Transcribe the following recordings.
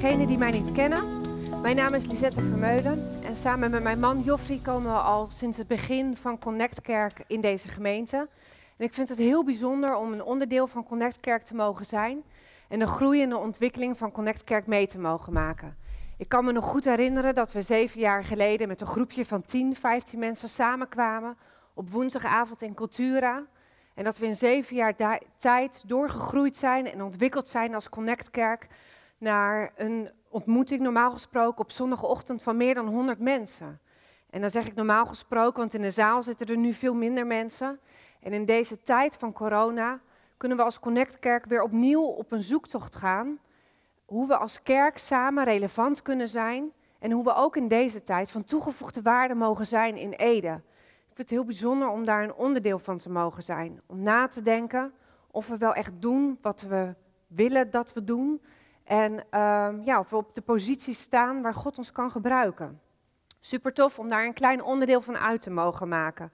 degenen die mij niet kennen, mijn naam is Lisette Vermeulen en samen met mijn man Joffrey komen we al sinds het begin van Connect Kerk in deze gemeente. En ik vind het heel bijzonder om een onderdeel van Connect Kerk te mogen zijn en de groeiende ontwikkeling van Connect Kerk mee te mogen maken. Ik kan me nog goed herinneren dat we zeven jaar geleden met een groepje van 10, 15 mensen samenkwamen op woensdagavond in Cultura. En dat we in zeven jaar tijd doorgegroeid zijn en ontwikkeld zijn als Connect Kerk naar een ontmoeting normaal gesproken op zondagochtend van meer dan 100 mensen. En dan zeg ik normaal gesproken, want in de zaal zitten er nu veel minder mensen. En in deze tijd van corona kunnen we als Connect Kerk weer opnieuw op een zoektocht gaan. Hoe we als kerk samen relevant kunnen zijn. En hoe we ook in deze tijd van toegevoegde waarde mogen zijn in Ede. Ik vind het heel bijzonder om daar een onderdeel van te mogen zijn. Om na te denken of we wel echt doen wat we willen dat we doen. En ehm, ja, of we op de positie staan waar God ons kan gebruiken. Super tof om daar een klein onderdeel van uit te mogen maken.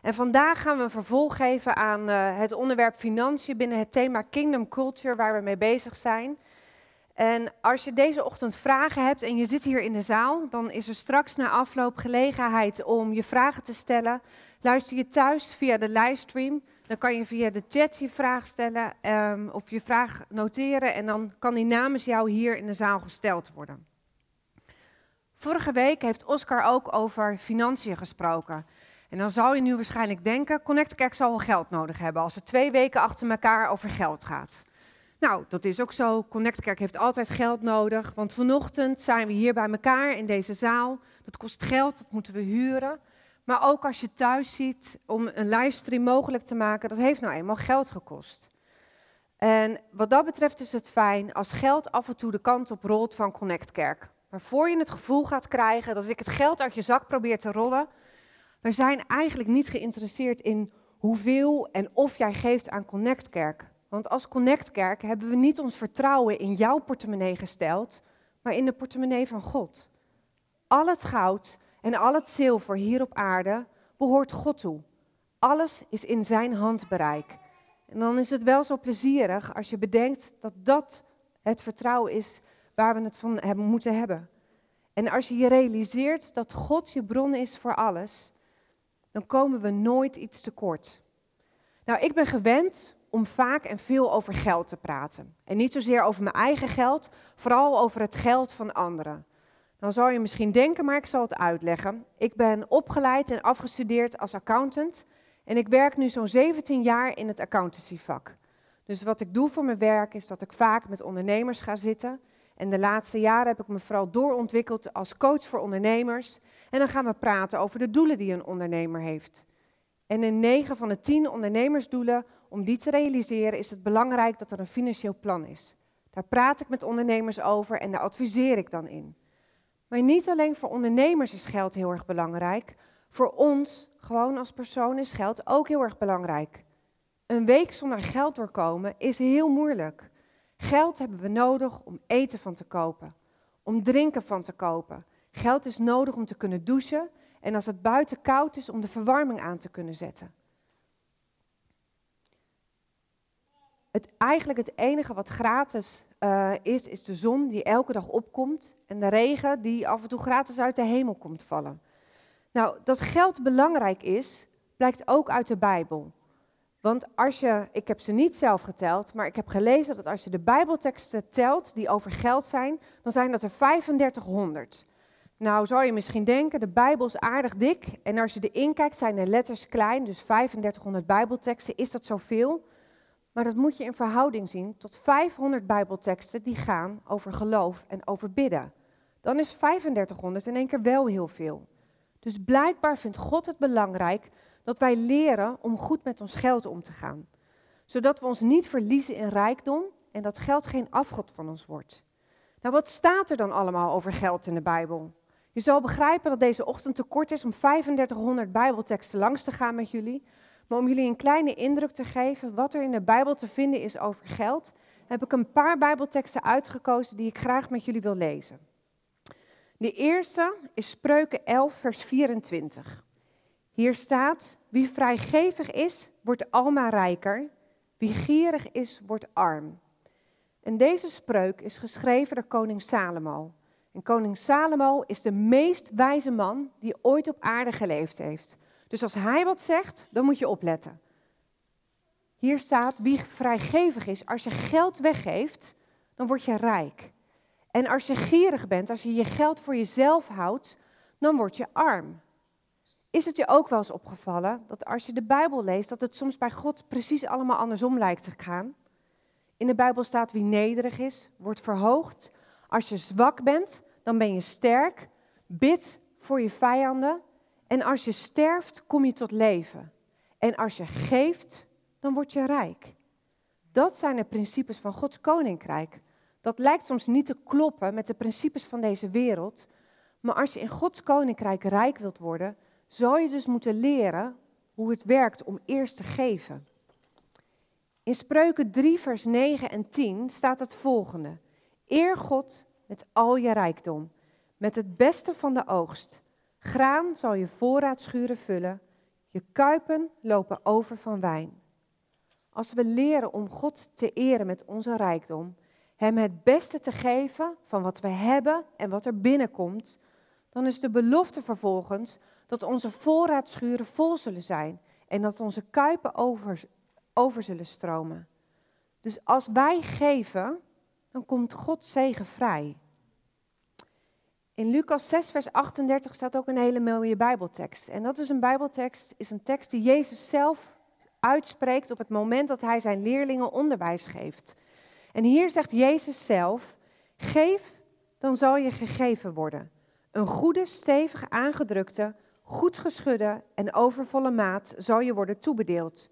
En vandaag gaan we een vervolg geven aan uh, het onderwerp financiën binnen het thema Kingdom Culture, waar we mee bezig zijn. En als je deze ochtend vragen hebt en je zit hier in de zaal, dan is er straks na afloop gelegenheid om je vragen te stellen. Luister je thuis via de livestream, dan kan je via de chat je vraag stellen um, of je vraag noteren en dan kan die namens jou hier in de zaal gesteld worden. Vorige week heeft Oscar ook over financiën gesproken. En dan zou je nu waarschijnlijk denken, Connect Kerk zal wel geld nodig hebben als het twee weken achter elkaar over geld gaat. Nou, dat is ook zo. Connect Kerk heeft altijd geld nodig, want vanochtend zijn we hier bij elkaar in deze zaal. Dat kost geld, dat moeten we huren. Maar ook als je thuis ziet om een livestream mogelijk te maken, dat heeft nou eenmaal geld gekost. En wat dat betreft is het fijn als geld af en toe de kant op rolt van Connect Kerk. Waarvoor je het gevoel gaat krijgen dat ik het geld uit je zak probeer te rollen. We zijn eigenlijk niet geïnteresseerd in hoeveel en of jij geeft aan Connect Kerk. Want als Connect Kerk hebben we niet ons vertrouwen in jouw portemonnee gesteld, maar in de portemonnee van God. Al het goud en al het zilver hier op aarde behoort God toe. Alles is in zijn handbereik. En dan is het wel zo plezierig als je bedenkt dat dat het vertrouwen is waar we het van hebben moeten hebben. En als je je realiseert dat God je bron is voor alles, dan komen we nooit iets tekort. Nou, ik ben gewend om vaak en veel over geld te praten. En niet zozeer over mijn eigen geld, vooral over het geld van anderen. Dan zou je misschien denken, maar ik zal het uitleggen. Ik ben opgeleid en afgestudeerd als accountant en ik werk nu zo'n 17 jaar in het accountancyvak. Dus wat ik doe voor mijn werk is dat ik vaak met ondernemers ga zitten. En de laatste jaren heb ik me vooral doorontwikkeld als coach voor ondernemers. En dan gaan we praten over de doelen die een ondernemer heeft. En in 9 van de 10 ondernemersdoelen, om die te realiseren, is het belangrijk dat er een financieel plan is. Daar praat ik met ondernemers over en daar adviseer ik dan in. Maar niet alleen voor ondernemers is geld heel erg belangrijk. Voor ons, gewoon als persoon, is geld ook heel erg belangrijk. Een week zonder geld doorkomen is heel moeilijk. Geld hebben we nodig om eten van te kopen, om drinken van te kopen. Geld is nodig om te kunnen douchen en als het buiten koud is om de verwarming aan te kunnen zetten. Het, eigenlijk het enige wat gratis uh, is, is de zon die elke dag opkomt en de regen die af en toe gratis uit de hemel komt vallen. Nou, dat geld belangrijk is, blijkt ook uit de Bijbel. Want als je, ik heb ze niet zelf geteld, maar ik heb gelezen dat als je de Bijbelteksten telt die over geld zijn, dan zijn dat er 3500. Nou zou je misschien denken, de Bijbel is aardig dik en als je erin kijkt zijn de letters klein, dus 3500 Bijbelteksten, is dat zoveel? Maar dat moet je in verhouding zien tot 500 Bijbelteksten die gaan over geloof en over bidden. Dan is 3500 in één keer wel heel veel. Dus blijkbaar vindt God het belangrijk dat wij leren om goed met ons geld om te gaan. Zodat we ons niet verliezen in rijkdom en dat geld geen afgod van ons wordt. Nou, wat staat er dan allemaal over geld in de Bijbel? Je zal begrijpen dat deze ochtend te kort is om 3500 Bijbelteksten langs te gaan met jullie. Maar om jullie een kleine indruk te geven wat er in de Bijbel te vinden is over geld, heb ik een paar Bijbelteksten uitgekozen die ik graag met jullie wil lezen. De eerste is Spreuken 11, vers 24. Hier staat: Wie vrijgevig is, wordt almaar rijker. Wie gierig is, wordt arm. En deze spreuk is geschreven door koning Salomo. En koning Salomo is de meest wijze man die ooit op aarde geleefd heeft. Dus als hij wat zegt, dan moet je opletten. Hier staat, wie vrijgevig is, als je geld weggeeft, dan word je rijk. En als je gierig bent, als je je geld voor jezelf houdt, dan word je arm. Is het je ook wel eens opgevallen dat als je de Bijbel leest, dat het soms bij God precies allemaal andersom lijkt te gaan? In de Bijbel staat wie nederig is, wordt verhoogd. Als je zwak bent, dan ben je sterk. Bid voor je vijanden. En als je sterft, kom je tot leven. En als je geeft, dan word je rijk. Dat zijn de principes van Gods koninkrijk. Dat lijkt soms niet te kloppen met de principes van deze wereld. Maar als je in Gods koninkrijk rijk wilt worden, zou je dus moeten leren hoe het werkt om eerst te geven. In Spreuken 3, vers 9 en 10 staat het volgende. Eer God met al je rijkdom, met het beste van de oogst. Graan zal je voorraadschuren vullen, je kuipen lopen over van wijn. Als we leren om God te eren met onze rijkdom, Hem het beste te geven van wat we hebben en wat er binnenkomt, dan is de belofte vervolgens dat onze voorraadschuren vol zullen zijn en dat onze kuipen over, over zullen stromen. Dus als wij geven, dan komt God zegen vrij. In Lucas 6, vers 38 staat ook een hele mooie Bijbeltekst. En dat is een Bijbeltekst, is een tekst die Jezus zelf uitspreekt op het moment dat hij zijn leerlingen onderwijs geeft. En hier zegt Jezus zelf: Geef, dan zal je gegeven worden. Een goede, stevig aangedrukte, goed geschudde en overvolle maat zal je worden toebedeeld.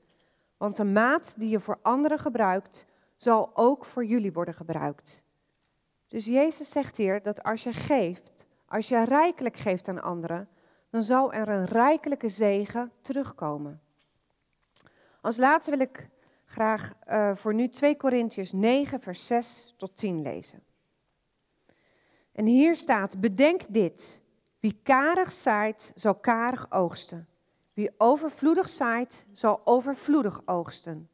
Want de maat die je voor anderen gebruikt, zal ook voor jullie worden gebruikt. Dus Jezus zegt hier dat als je geeft, als je rijkelijk geeft aan anderen, dan zal er een rijkelijke zegen terugkomen. Als laatste wil ik graag uh, voor nu 2 Korintiërs 9, vers 6 tot 10 lezen. En hier staat, bedenk dit, wie karig zaait, zal karig oogsten. Wie overvloedig zaait, zal overvloedig oogsten.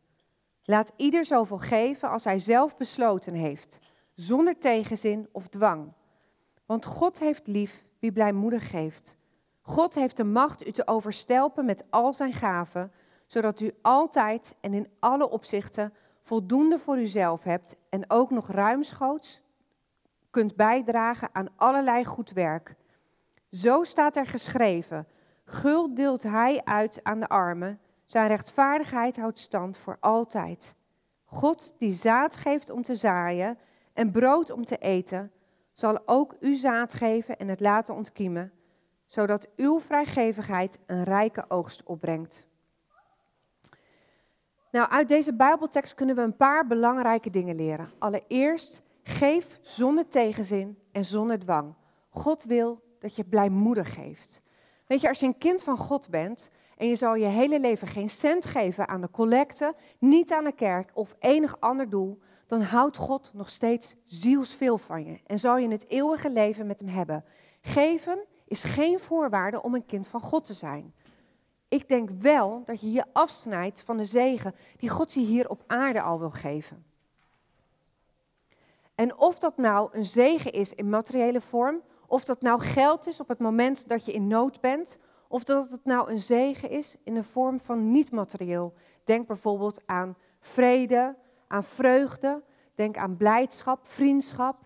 Laat ieder zoveel geven als hij zelf besloten heeft, zonder tegenzin of dwang. Want God heeft lief wie blijmoedig geeft. God heeft de macht u te overstelpen met al zijn gaven, zodat u altijd en in alle opzichten voldoende voor uzelf hebt en ook nog ruimschoots kunt bijdragen aan allerlei goed werk. Zo staat er geschreven: Guld deelt hij uit aan de armen, zijn rechtvaardigheid houdt stand voor altijd. God die zaad geeft om te zaaien en brood om te eten, zal ook u zaad geven en het laten ontkiemen, zodat uw vrijgevigheid een rijke oogst opbrengt. Nou, uit deze Bijbeltekst kunnen we een paar belangrijke dingen leren. Allereerst, geef zonder tegenzin en zonder dwang. God wil dat je blijmoedig geeft. Weet je, als je een kind van God bent en je zal je hele leven geen cent geven aan de collecte, niet aan de kerk of enig ander doel, dan houdt God nog steeds zielsveel van je en zal je het eeuwige leven met hem hebben. Geven is geen voorwaarde om een kind van God te zijn. Ik denk wel dat je je afsnijdt van de zegen die God je hier op aarde al wil geven. En of dat nou een zegen is in materiële vorm, of dat nou geld is op het moment dat je in nood bent, of dat het nou een zegen is in de vorm van niet-materieel. Denk bijvoorbeeld aan vrede, aan vreugde, denk aan blijdschap, vriendschap,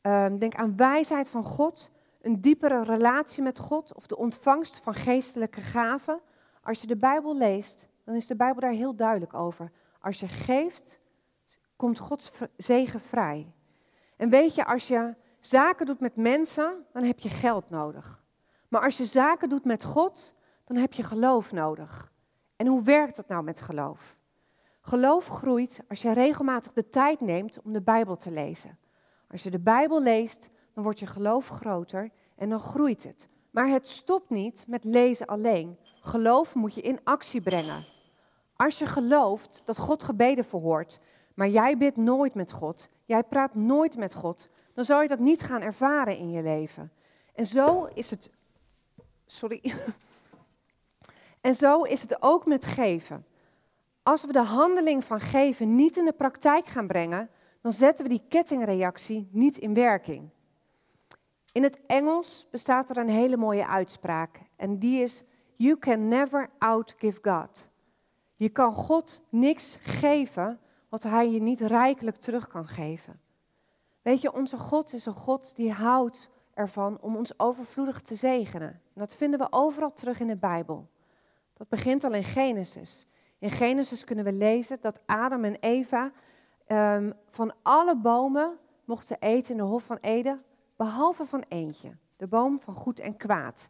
ehm, denk aan wijsheid van God, een diepere relatie met God of de ontvangst van geestelijke gaven. Als je de Bijbel leest, dan is de Bijbel daar heel duidelijk over. Als je geeft, komt Gods zegen vrij. En weet je, als je zaken doet met mensen, dan heb je geld nodig. Maar als je zaken doet met God, dan heb je geloof nodig. En hoe werkt dat nou met geloof? Geloof groeit als je regelmatig de tijd neemt om de Bijbel te lezen. Als je de Bijbel leest, dan wordt je geloof groter en dan groeit het. Maar het stopt niet met lezen alleen. Geloof moet je in actie brengen. Als je gelooft dat God gebeden verhoort, maar jij bidt nooit met God, jij praat nooit met God, dan zal je dat niet gaan ervaren in je leven. En zo is het. Sorry. En zo is het ook met geven. Als we de handeling van geven niet in de praktijk gaan brengen, dan zetten we die kettingreactie niet in werking. In het Engels bestaat er een hele mooie uitspraak en die is: You can never outgive God. Je kan God niks geven wat Hij je niet rijkelijk terug kan geven. Weet je, onze God is een God die houdt ervan om ons overvloedig te zegenen. En dat vinden we overal terug in de Bijbel. Dat begint al in Genesis. In Genesis kunnen we lezen dat Adam en Eva um, van alle bomen mochten eten in de Hof van Eden, behalve van eentje, de boom van goed en kwaad.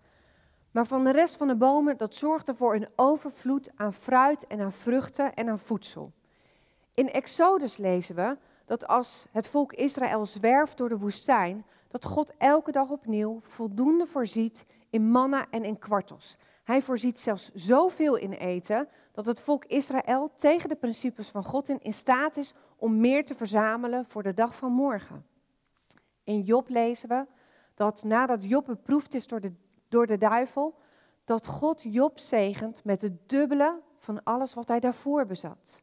Maar van de rest van de bomen, dat zorgde voor een overvloed aan fruit en aan vruchten en aan voedsel. In Exodus lezen we dat als het volk Israël zwerft door de woestijn, dat God elke dag opnieuw voldoende voorziet in manna en in kwartels. Hij voorziet zelfs zoveel in eten dat het volk Israël tegen de principes van God in, staat is om meer te verzamelen voor de dag van morgen. In Job lezen we dat nadat Job beproefd is door de, door de duivel, dat God Job zegent met het dubbele van alles wat hij daarvoor bezat.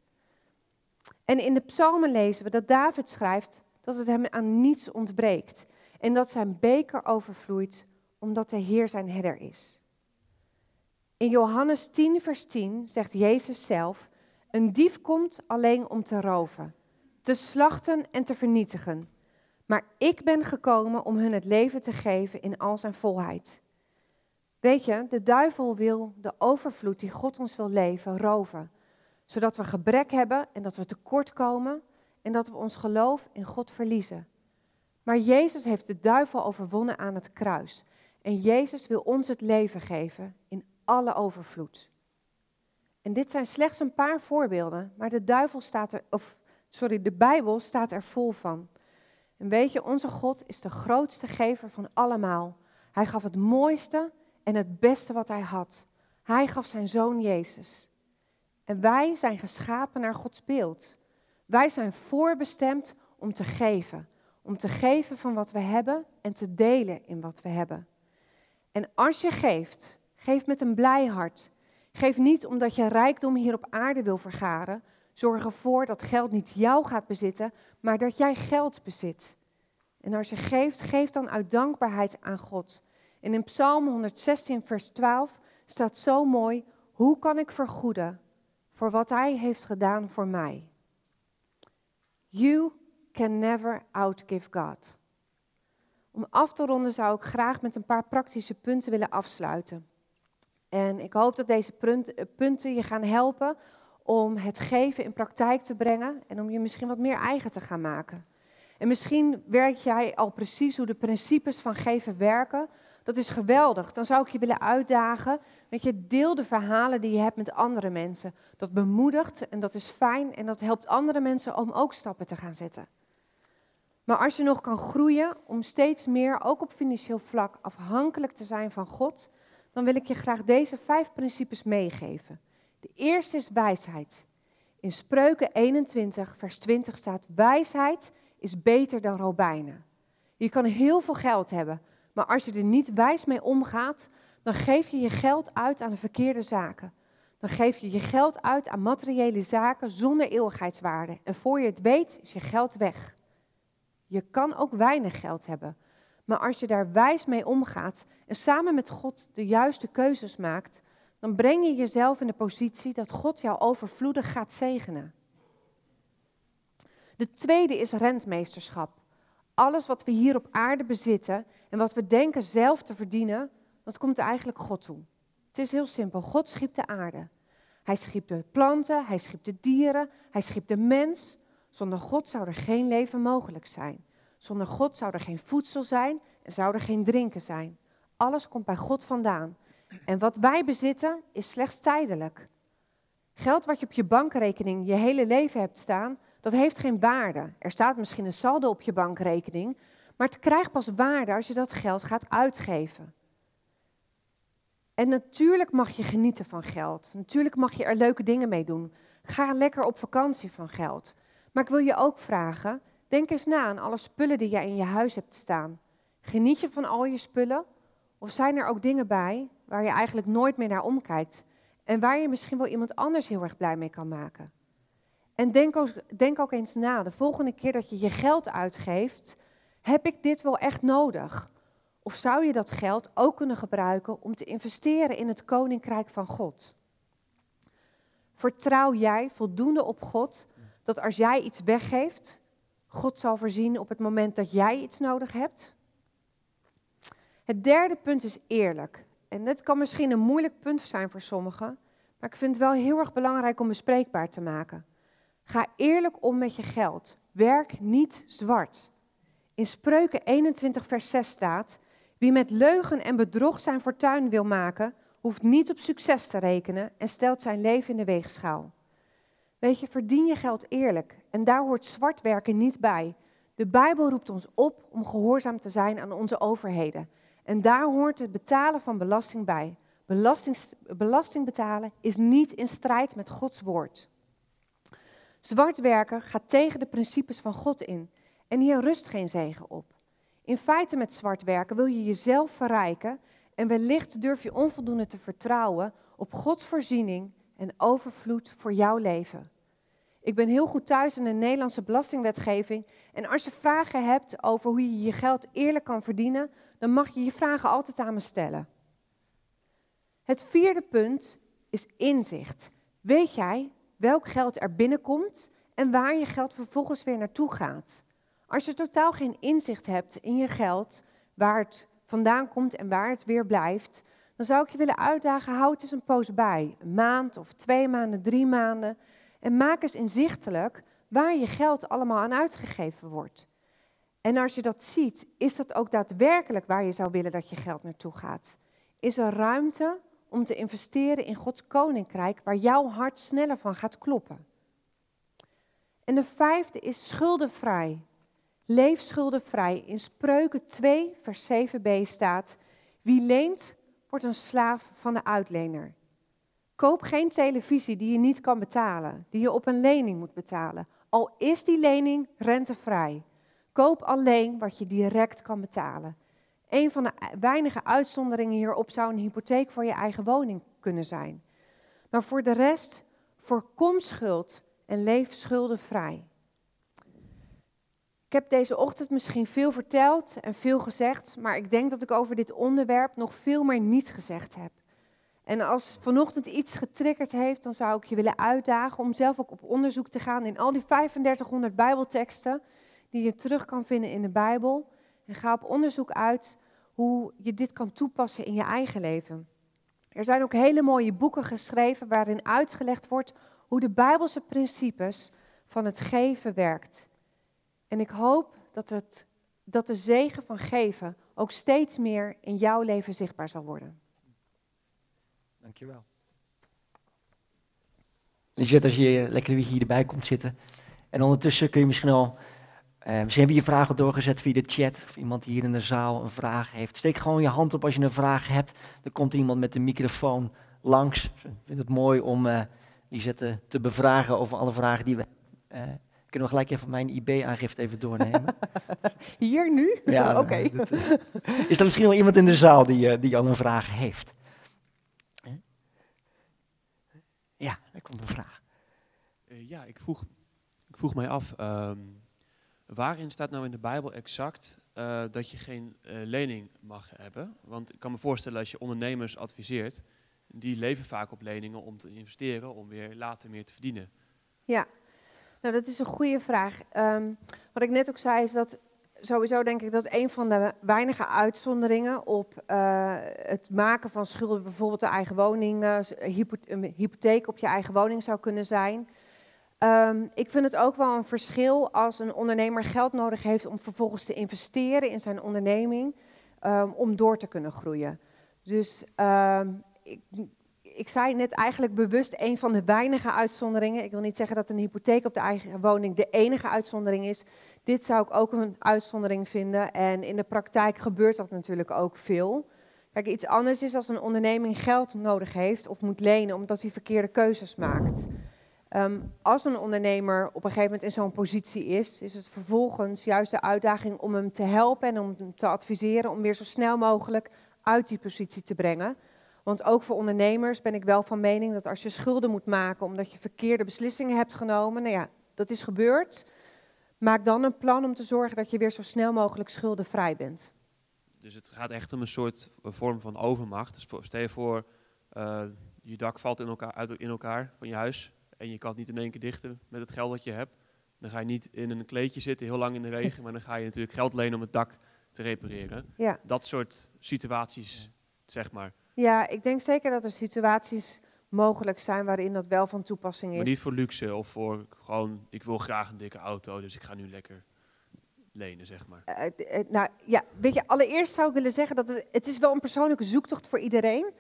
En in de psalmen lezen we dat David schrijft dat het hem aan niets ontbreekt en dat zijn beker overvloeit omdat de Heer zijn herder is. In Johannes 10, vers 10 zegt Jezus zelf: Een dief komt alleen om te roven, te slachten en te vernietigen. Maar ik ben gekomen om hun het leven te geven in al zijn volheid. Weet je, de duivel wil de overvloed die God ons wil leven roven, zodat we gebrek hebben en dat we tekort komen en dat we ons geloof in God verliezen. Maar Jezus heeft de duivel overwonnen aan het kruis. En Jezus wil ons het leven geven in alle overvloed. En dit zijn slechts een paar voorbeelden, maar de duivel staat er, of sorry, de Bijbel staat er vol van. En weet je, onze God is de grootste gever van allemaal. Hij gaf het mooiste en het beste wat hij had. Hij gaf zijn zoon Jezus. En wij zijn geschapen naar Gods beeld. Wij zijn voorbestemd om te geven. Om te geven van wat we hebben en te delen in wat we hebben. En als je geeft, geef met een blij hart. Geef niet omdat je rijkdom hier op aarde wil vergaren. Zorg ervoor dat geld niet jou gaat bezitten, maar dat jij geld bezit. En als je geeft, geef dan uit dankbaarheid aan God. En in Psalm 116, vers 12 staat zo mooi: Hoe kan ik vergoeden voor wat Hij heeft gedaan voor mij? You can never outgive God. Om af te ronden zou ik graag met een paar praktische punten willen afsluiten. En ik hoop dat deze punten je gaan helpen om het geven in praktijk te brengen en om je misschien wat meer eigen te gaan maken. En misschien werk jij al precies hoe de principes van geven werken. Dat is geweldig. Dan zou ik je willen uitdagen. Weet je, deel de verhalen die je hebt met andere mensen. Dat bemoedigt en dat is fijn en dat helpt andere mensen om ook stappen te gaan zetten. Maar als je nog kan groeien om steeds meer, ook op financieel vlak, afhankelijk te zijn van God, dan wil ik je graag deze vijf principes meegeven. De eerste is wijsheid. In Spreuken 21, vers 20 staat: Wijsheid is beter dan robijnen. Je kan heel veel geld hebben, maar als je er niet wijs mee omgaat, dan geef je je geld uit aan de verkeerde zaken. Dan geef je je geld uit aan materiële zaken zonder eeuwigheidswaarde. En voor je het weet, is je geld weg. Je kan ook weinig geld hebben. Maar als je daar wijs mee omgaat en samen met God de juiste keuzes maakt, dan breng je jezelf in de positie dat God jou overvloedig gaat zegenen. De tweede is rentmeesterschap. Alles wat we hier op aarde bezitten en wat we denken zelf te verdienen, dat komt eigenlijk God toe. Het is heel simpel. God schiep de aarde. Hij schiep de planten, hij schiep de dieren, hij schiep de mens. Zonder God zou er geen leven mogelijk zijn. Zonder God zou er geen voedsel zijn en zou er geen drinken zijn. Alles komt bij God vandaan. En wat wij bezitten is slechts tijdelijk. Geld wat je op je bankrekening je hele leven hebt staan, dat heeft geen waarde. Er staat misschien een saldo op je bankrekening, maar het krijgt pas waarde als je dat geld gaat uitgeven. En natuurlijk mag je genieten van geld. Natuurlijk mag je er leuke dingen mee doen. Ga lekker op vakantie van geld. Maar ik wil je ook vragen, denk eens na aan alle spullen die jij in je huis hebt staan. Geniet je van al je spullen? Of zijn er ook dingen bij waar je eigenlijk nooit meer naar omkijkt en waar je misschien wel iemand anders heel erg blij mee kan maken? En denk ook, denk ook eens na, de volgende keer dat je je geld uitgeeft, heb ik dit wel echt nodig? Of zou je dat geld ook kunnen gebruiken om te investeren in het koninkrijk van God? Vertrouw jij voldoende op God dat als jij iets weggeeft, God zal voorzien op het moment dat jij iets nodig hebt? Het derde punt is eerlijk. En dit kan misschien een moeilijk punt zijn voor sommigen, maar ik vind het wel heel erg belangrijk om bespreekbaar te maken. Ga eerlijk om met je geld. Werk niet zwart. In Spreuken 21, vers 6 staat: Wie met leugen en bedrog zijn fortuin wil maken, hoeft niet op succes te rekenen en stelt zijn leven in de weegschaal. Weet je, verdien je geld eerlijk en daar hoort zwart werken niet bij. De Bijbel roept ons op om gehoorzaam te zijn aan onze overheden. En daar hoort het betalen van belasting bij. Belasting, belasting betalen is niet in strijd met Gods woord. Zwart werken gaat tegen de principes van God in en hier rust geen zegen op. In feite met zwart werken wil je jezelf verrijken en wellicht durf je onvoldoende te vertrouwen op Gods voorziening en overvloed voor jouw leven. Ik ben heel goed thuis in de Nederlandse belastingwetgeving en als je vragen hebt over hoe je je geld eerlijk kan verdienen, dan mag je je vragen altijd aan me stellen. Het vierde punt is inzicht. Weet jij welk geld er binnenkomt en waar je geld vervolgens weer naartoe gaat? Als je totaal geen inzicht hebt in je geld, waar het vandaan komt en waar het weer blijft, dan zou ik je willen uitdagen, houd eens een poos bij. Een maand of twee maanden, drie maanden. En maak eens inzichtelijk waar je geld allemaal aan uitgegeven wordt. En als je dat ziet, is dat ook daadwerkelijk waar je zou willen dat je geld naartoe gaat? Is er ruimte om te investeren in Gods koninkrijk waar jouw hart sneller van gaat kloppen? En de vijfde is schuldenvrij. Leef schuldenvrij. In Spreuken 2, vers 7b staat: Wie leent, wordt een slaaf van de uitlener. Koop geen televisie die je niet kan betalen, die je op een lening moet betalen, al is die lening rentevrij. Koop alleen wat je direct kan betalen. Een van de weinige uitzonderingen hierop zou een hypotheek voor je eigen woning kunnen zijn. Maar voor de rest, voorkom schuld en leef schuldenvrij. Ik heb deze ochtend misschien veel verteld en veel gezegd, maar ik denk dat ik over dit onderwerp nog veel meer niet gezegd heb. En als vanochtend iets getriggerd heeft, dan zou ik je willen uitdagen om zelf ook op onderzoek te gaan in al die 3500 Bijbelteksten die je terug kan vinden in de Bijbel. En ga op onderzoek uit hoe je dit kan toepassen in je eigen leven. Er zijn ook hele mooie boeken geschreven waarin uitgelegd wordt hoe de Bijbelse principes van het geven werkt. En ik hoop dat, het, dat de zegen van geven ook steeds meer in jouw leven zichtbaar zal worden. Dankjewel. Lisette, als je lekker weer hierbij komt zitten. En ondertussen kun je misschien al. Uh, misschien heb je je vragen doorgezet via de chat. Of iemand hier in de zaal een vraag heeft. Steek gewoon je hand op als je een vraag hebt. Er komt iemand met de microfoon langs. Ik vind het mooi om uh, Lisette te bevragen over alle vragen die we. Uh, kunnen we gelijk even mijn IB-aangifte even doornemen? Hier nu? Ja, oké. is er misschien wel iemand in de zaal die, die al een vraag heeft? Ja, daar komt een vraag. Uh, ja, ik vroeg, ik vroeg mij af, um, waarin staat nou in de Bijbel exact uh, dat je geen uh, lening mag hebben? Want ik kan me voorstellen als je ondernemers adviseert, die leven vaak op leningen om te investeren, om weer later meer te verdienen. Ja, nou dat is een goede vraag. Um, wat ik net ook zei is dat sowieso denk ik dat een van de weinige uitzonderingen op uh, het maken van schulden, bijvoorbeeld de eigen woning, uh, een hypotheek op je eigen woning zou kunnen zijn. Um, ik vind het ook wel een verschil als een ondernemer geld nodig heeft om vervolgens te investeren in zijn onderneming um, om door te kunnen groeien. Dus ik, ik zei net eigenlijk bewust een van de weinige uitzonderingen. Ik wil niet zeggen dat een hypotheek op de eigen woning de enige uitzondering is. Dit zou ik ook een uitzondering vinden. En in de praktijk gebeurt dat natuurlijk ook veel. Kijk, iets anders is als een onderneming geld nodig heeft of moet lenen omdat hij verkeerde keuzes maakt. Um, als een ondernemer op een gegeven moment in zo'n positie is, is het vervolgens juist de uitdaging om hem te helpen en om hem te adviseren om weer zo snel mogelijk uit die positie te brengen. Want ook voor ondernemers ben ik wel van mening dat als je schulden moet maken omdat je verkeerde beslissingen hebt genomen, nou ja, dat is gebeurd. Maak dan een plan om te zorgen dat je weer zo snel mogelijk schuldenvrij bent. Dus het gaat echt om een soort vorm van overmacht. Dus stel je voor, uh, je dak valt in elkaar, uit, in elkaar van je huis en je kan het niet in één keer dichten met het geld dat je hebt. Dan ga je niet in een kleedje zitten heel lang in de regen, maar dan ga je natuurlijk geld lenen om het dak te repareren. Ja. Dat soort situaties, zeg maar. Ja, ik denk zeker dat er situaties mogelijk zijn waarin dat wel van toepassing is. Maar niet voor luxe of voor gewoon, ik wil graag een dikke auto, dus ik ga nu lekker lenen, zeg maar. Uh, nou ja, weet je, allereerst zou ik willen zeggen dat het, het is wel een persoonlijke zoektocht voor iedereen.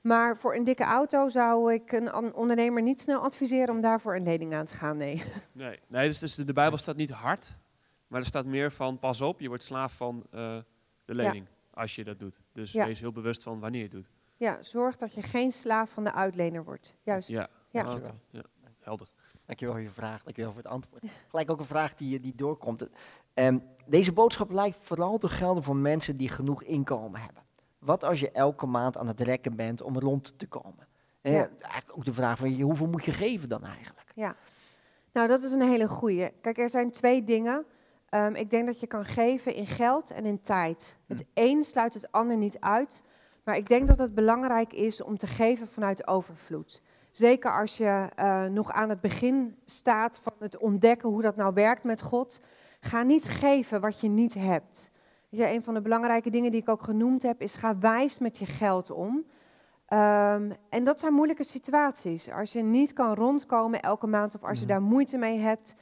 Maar voor een dikke auto zou ik een ondernemer niet snel adviseren om daarvoor een lening aan te gaan. Nee. Nee, nee dus, dus de Bijbel staat niet hard, maar er staat meer van pas op, je wordt slaaf van uh, de lening als je dat doet. Dus ja. wees heel bewust van wanneer je het doet. Ja, zorg dat je geen slaaf van de uitlener wordt. Juist. Ja, ja. Oh, ja. helder. Dankjewel voor je vraag, dankjewel voor het antwoord. Gelijk ook een vraag die, die doorkomt. Um, deze boodschap lijkt vooral te gelden voor mensen die genoeg inkomen hebben. Wat als je elke maand aan het rekken bent om rond te komen? Ja. eigenlijk ook de vraag van hoeveel moet je geven dan eigenlijk? Ja, nou dat is een hele goeie. Kijk, er zijn twee dingen. Um, ik denk dat je kan geven in geld en in tijd. Het hm. een sluit het ander niet uit. Maar ik denk dat het belangrijk is om te geven vanuit overvloed. Zeker als je uh, nog aan het begin staat van het ontdekken hoe dat nou werkt met God. Ga niet geven wat je niet hebt. Ja, een van de belangrijke dingen die ik ook genoemd heb, is ga wijs met je geld om. Um, en dat zijn moeilijke situaties. Als je niet kan rondkomen elke maand of als je daar moeite mee hebt.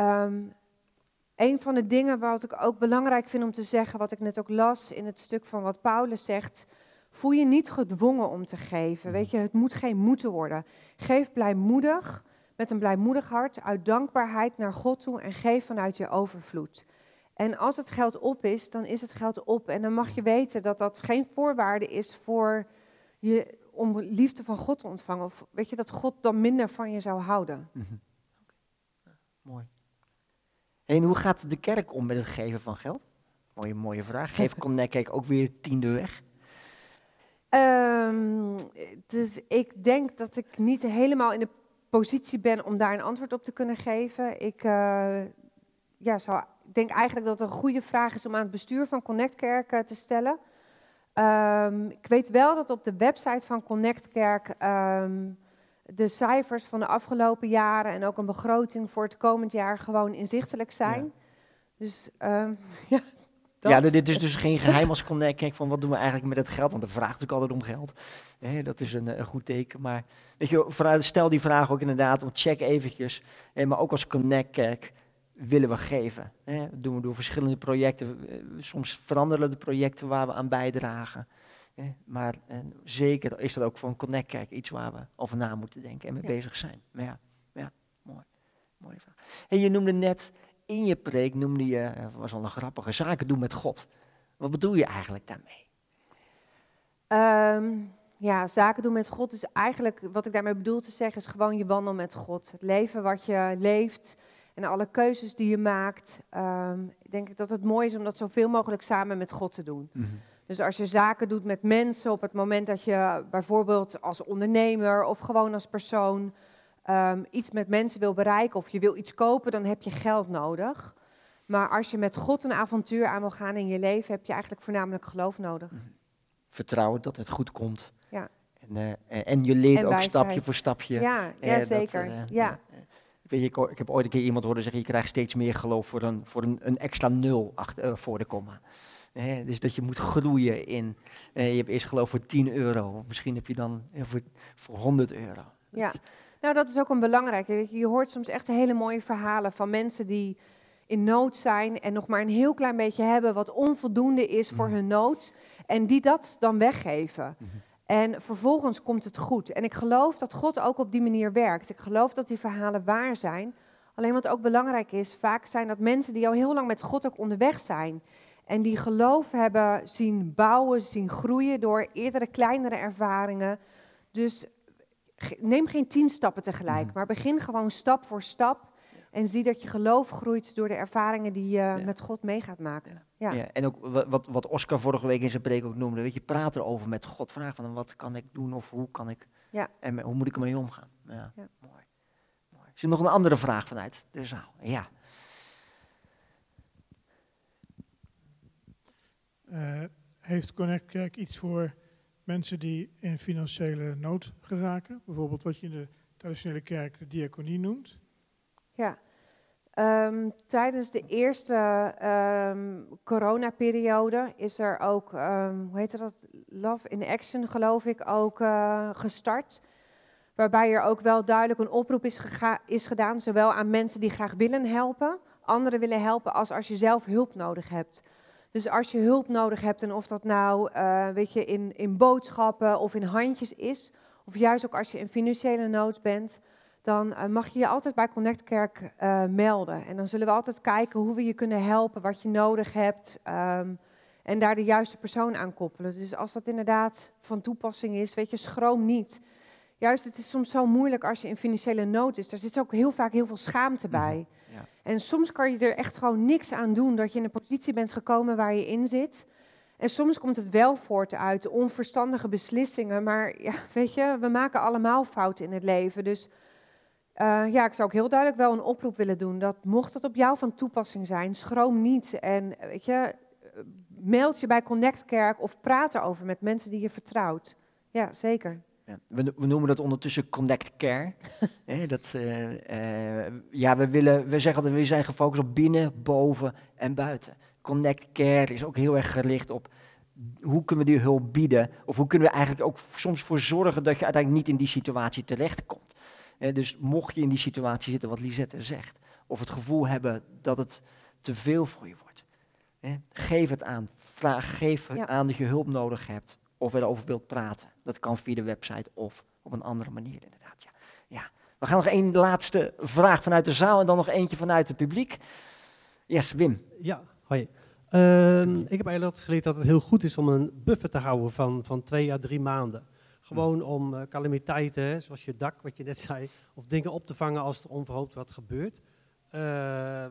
Um, een van de dingen wat ik ook belangrijk vind om te zeggen, wat ik net ook las in het stuk van wat Paulus zegt, voel je niet gedwongen om te geven. Mhm. Weet je, het moet geen moeten worden. Geef blijmoedig, met een blijmoedig hart, uit dankbaarheid naar God toe en geef vanuit je overvloed. En als het geld op is, dan is het geld op. En dan mag je weten dat dat geen voorwaarde is voor je, om liefde van God te ontvangen. Of weet je, dat God dan minder van je zou houden. Mm -hmm. Mooi. En hoe gaat de kerk om met het geven van geld? Mooie, mooie vraag. Geef Connect ook weer tiende weg? Um, dus ik denk dat ik niet helemaal in de positie ben om daar een antwoord op te kunnen geven. Ik uh, ja, zou, denk eigenlijk dat het een goede vraag is om aan het bestuur van Connect Kerk uh, te stellen. Um, ik weet wel dat op de website van Connect Kerk um, de cijfers van de afgelopen jaren en ook een begroting voor het komend jaar gewoon inzichtelijk zijn. Ja. Dus ja, ja, dit is dus geen geheim als ik kijk van wat doen we eigenlijk met het geld, want er vraagt natuurlijk altijd om geld. dat is een, een, goed teken. Maar weet je, vanuit, stel die vraag ook inderdaad, want check eventjes. maar ook als Connect willen we geven. dat doen we door verschillende projecten. Soms veranderen de projecten waar we aan bijdragen. Maar en zeker is dat ook voor een Connect Kerk iets waar we over na moeten denken en mee bezig zijn. Maar ja, ja mooi. Mooie vraag. En je noemde net in je preek noemde je, eh, was al een grappige, zaken doen met God. Wat bedoel je eigenlijk daarmee? Um, ja, zaken doen met God is eigenlijk, wat ik daarmee bedoel te zeggen, is gewoon je wandel met God. Het leven wat je leeft en alle keuzes die je maakt. Um, denk ik dat het mooi is om dat zoveel mogelijk samen met God te doen. Mm -hmm. Dus als je zaken doet met mensen op het moment dat je bijvoorbeeld als ondernemer of gewoon als persoon um, iets met mensen wil bereiken of je wil iets kopen, dan heb je geld nodig. Maar als je met God een avontuur aan wil gaan in je leven, heb je eigenlijk voornamelijk geloof nodig. Mhm. Vertrouwen dat het goed komt. Ja. En, uh, en je leert ook stapje voor stapje. Ja, ja zeker. Dat, uh, ja. Weet je, ik, ik, heb ooit een keer iemand horen zeggen, je krijgt steeds meer geloof voor een, voor een, een extra nul achter, voor de komma. Dus dat je moet groeien in, je hebt eerst geloof voor 10 euro, misschien heb je dan voor, voor 100 euro. Ja, nou, dat is ook een belangrijke. Je hoort soms echt hele mooie verhalen van mensen die in nood zijn en nog maar een heel klein beetje hebben wat onvoldoende is voor mhm. hun nood. En die dat dan weggeven. Mhm. En vervolgens komt het goed. En ik geloof dat God ook op die manier werkt. Ik geloof dat die verhalen waar zijn. Alleen wat ook belangrijk is, vaak zijn dat mensen die al heel lang met God ook onderweg zijn. En die geloof hebben zien bouwen, zien groeien door eerdere kleinere ervaringen. Dus neem geen tien stappen tegelijk, maar begin gewoon stap voor stap. En zie dat je geloof groeit door de ervaringen die je Ja. met God mee gaat maken. Ja. Ja. en ook wa- wat, wat Oscar vorige week in zijn preek ook noemde, weet je, praat erover met God. Vraag van wat kan ik doen of hoe kan ik, Ja. en hoe moet ik ermee omgaan. Ja, Ja. Mooi. mooi. Is er nog een andere vraag vanuit de zaal? Ja. Heeft Connect Kerk iets voor mensen die in financiële nood geraken? Bijvoorbeeld wat je in de traditionele kerk de diaconie noemt. Ja. Ehm, tijdens de eerste ehm coronaperiode is er ook, ehm, hoe heet dat, Love in Action geloof ik, ook eh, gestart. Waarbij er ook wel duidelijk een oproep is, is gedaan, zowel aan mensen die graag willen helpen, anderen willen helpen, als als je zelf hulp nodig hebt. Dus als je hulp nodig hebt, en of dat nou eh, weet je, in, in boodschappen of in handjes is, of juist ook als je in financiële nood bent, dan eh, mag je je altijd bij Connect Kerk eh, melden. En dan zullen we altijd kijken hoe we je kunnen helpen, wat je nodig hebt. ehm, en daar de juiste persoon aan koppelen. Dus als dat inderdaad van toepassing is, weet je, schroom niet. Juist, het is soms zo moeilijk als je in financiële nood is. Daar zit ook heel vaak heel veel schaamte bij. En soms kan je er echt gewoon niks aan doen dat je in een positie bent gekomen waar je in zit. En soms komt het wel voort uit onverstandige beslissingen. Maar ja, weet je, we maken allemaal fouten in het leven. Dus eh, ja, ik zou ook heel duidelijk wel een oproep willen doen. Dat mocht het op jou van toepassing zijn, schroom niet. En eh, weet je, eh, meld je bij Connect Kerk of praat erover met mensen die je vertrouwt. Ja, zeker. Ja, we, we noemen dat ondertussen Connect Care. Dat, eh, eh, ja, we, willen, we zeggen dat we zijn gefocust op binnen, boven en buiten. Connect Care is ook heel erg gericht op hoe kunnen we die hulp bieden. Of hoe kunnen we eigenlijk ook soms voor zorgen dat je uiteindelijk niet in die situatie terechtkomt. Eh, dus mocht je in die situatie zitten, wat Lisette zegt. Of het gevoel hebben dat het te veel voor je wordt. geef het aan. Vraag, geef Ja. aan dat je hulp nodig hebt. Of erover wilt praten. Dat kan via de website of op een andere manier inderdaad. Ja. Ja. We gaan nog één laatste vraag vanuit de zaal en dan nog eentje vanuit het publiek. Yes, Wim. Ja, hoi. Ehm, ik heb eigenlijk geleerd dat het heel goed is om een buffer te houden van, van twee à drie maanden. Gewoon om eh, calamiteiten, zoals je dak, wat je net zei, of dingen op te vangen als er onverhoopt wat gebeurt. Eh,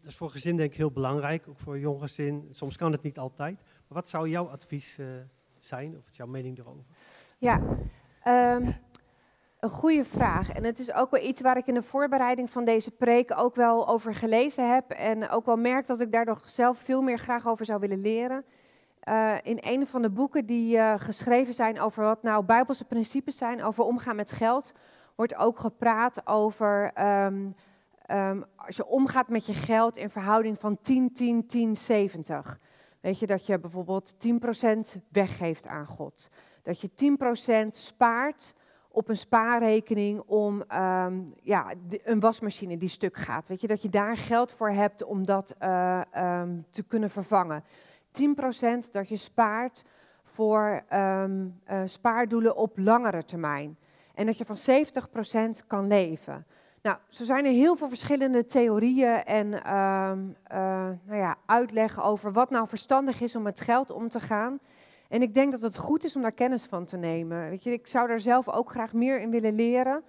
dat is voor gezin denk ik heel belangrijk, ook voor een jong gezin. Soms kan het niet altijd. Maar wat zou jouw advies eh, zijn, of wat is jouw mening erover? Ja, ehm, een goede vraag. En het is ook wel iets waar ik in de voorbereiding van deze preek ook wel over gelezen heb. En ook wel merk dat ik daar nog zelf veel meer graag over zou willen leren. Eh, in een van de boeken die eh, geschreven zijn over wat nou bijbelse principes zijn over omgaan met geld, wordt ook gepraat over ehm, ehm, als je omgaat met je geld in verhouding van 10, 10, 10, 70. Weet je dat je bijvoorbeeld 10% weggeeft aan God. Dat je 10% spaart op een spaarrekening om ehm, ja, een wasmachine die stuk gaat. Weet je, dat je daar geld voor hebt om dat eh, ehm, te kunnen vervangen. 10% dat je spaart voor ehm, eh, spaardoelen op langere termijn. En dat je van 70% kan leven. Nou, zo zijn er heel veel verschillende theorieën en ehm, eh, nou ja, uitleggen over wat nou verstandig is om met geld om te gaan. En ik denk dat het goed is om daar kennis van te nemen. Weet je, ik zou daar zelf ook graag meer in willen leren.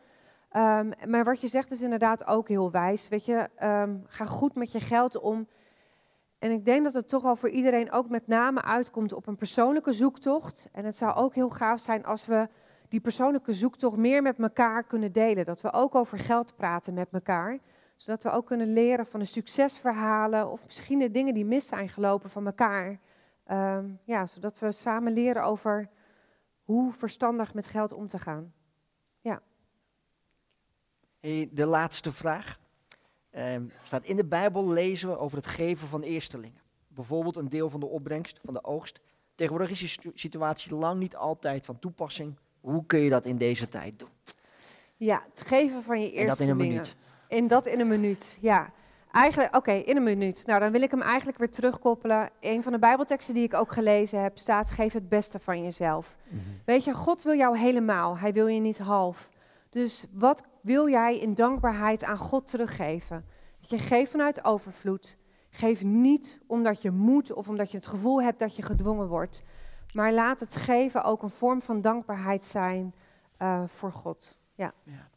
Ehm, maar wat je zegt is inderdaad ook heel wijs. Weet je, ehm, ga goed met je geld om. En ik denk dat het toch wel voor iedereen ook met name uitkomt op een persoonlijke zoektocht. En het zou ook heel gaaf zijn als we die persoonlijke zoektocht meer met elkaar kunnen delen. Dat we ook over geld praten met elkaar. Zodat we ook kunnen leren van de succesverhalen of misschien de dingen die mis zijn gelopen van elkaar. Ehm, ja, zodat we samen leren over hoe verstandig met geld om te gaan. Hey, de laatste vraag. Ehm, staat in de Bijbel lezen we over het geven van eerstelingen. Bijvoorbeeld een deel van de opbrengst, van de oogst. Tegenwoordig is die situ- situatie lang niet altijd van toepassing. Hoe kun je dat in deze tijd doen? Ja, het geven van je En dat in een eerste minuut. En dat in een minuut, ja. Eigenlijk, oké, in een minuut. Nou, dan wil ik hem eigenlijk weer terugkoppelen. Een van de Bijbelteksten die ik ook gelezen heb staat: geef het beste van jezelf. Weet je, God wil jou helemaal. Hij wil je niet half. Dus wat wil jij in dankbaarheid aan God teruggeven? Dat je geeft vanuit overvloed. Geef niet omdat je moet of omdat je het gevoel hebt dat je gedwongen wordt. Maar laat het geven ook een vorm van dankbaarheid zijn eh, voor God. Ja. Ja.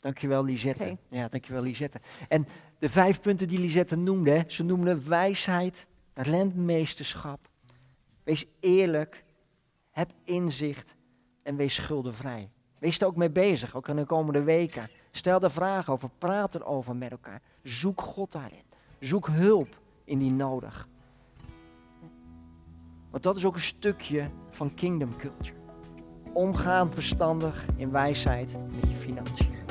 Dankjewel Lisette. Ja, dankjewel Lisette. En de vijf punten die Lisette noemde, ze noemde wijsheid, rentmeesterschap. Wees eerlijk, heb inzicht en wees schuldenvrij. Wees er ook mee bezig, ook in de komende weken. Stel er vragen over, praat erover met elkaar. Zoek God daarin. Zoek hulp indien nodig. Want dat is ook een stukje van kingdom culture. Omgaan verstandig in wijsheid met je financiën.